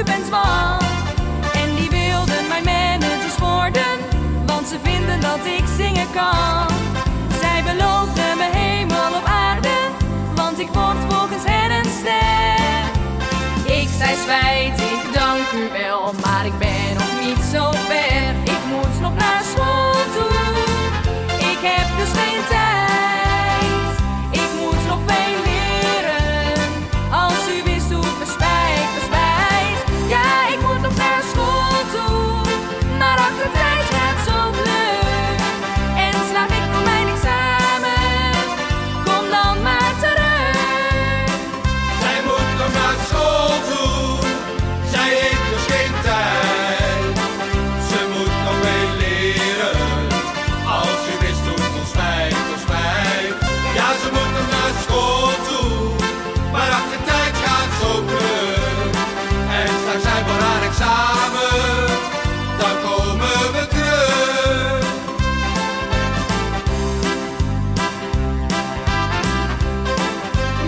Rubens. En die wilden mijn managers worden, want ze vinden dat ik zingen kan. We moeten naar school toe, maar achter tijd gaat zo kunnen. En straks zijn we haar examen: dan komen we terug,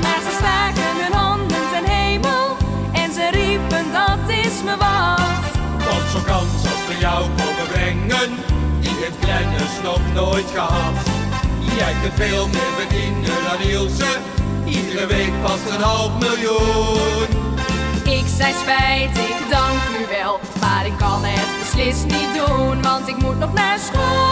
maar ze staken hun handen en hemel en ze riepen dat is me wat. Tot zo kans als we jou konden brengen, die het kleine slog nooit gehad. Jij kunt veel meer verdienen dan Ilse. Iedere week past een half miljoen. Ik zei spijt, ik dank u wel. Maar ik kan het beslist niet doen, want ik moet nog naar school.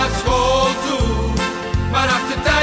Mas vou through, but after time.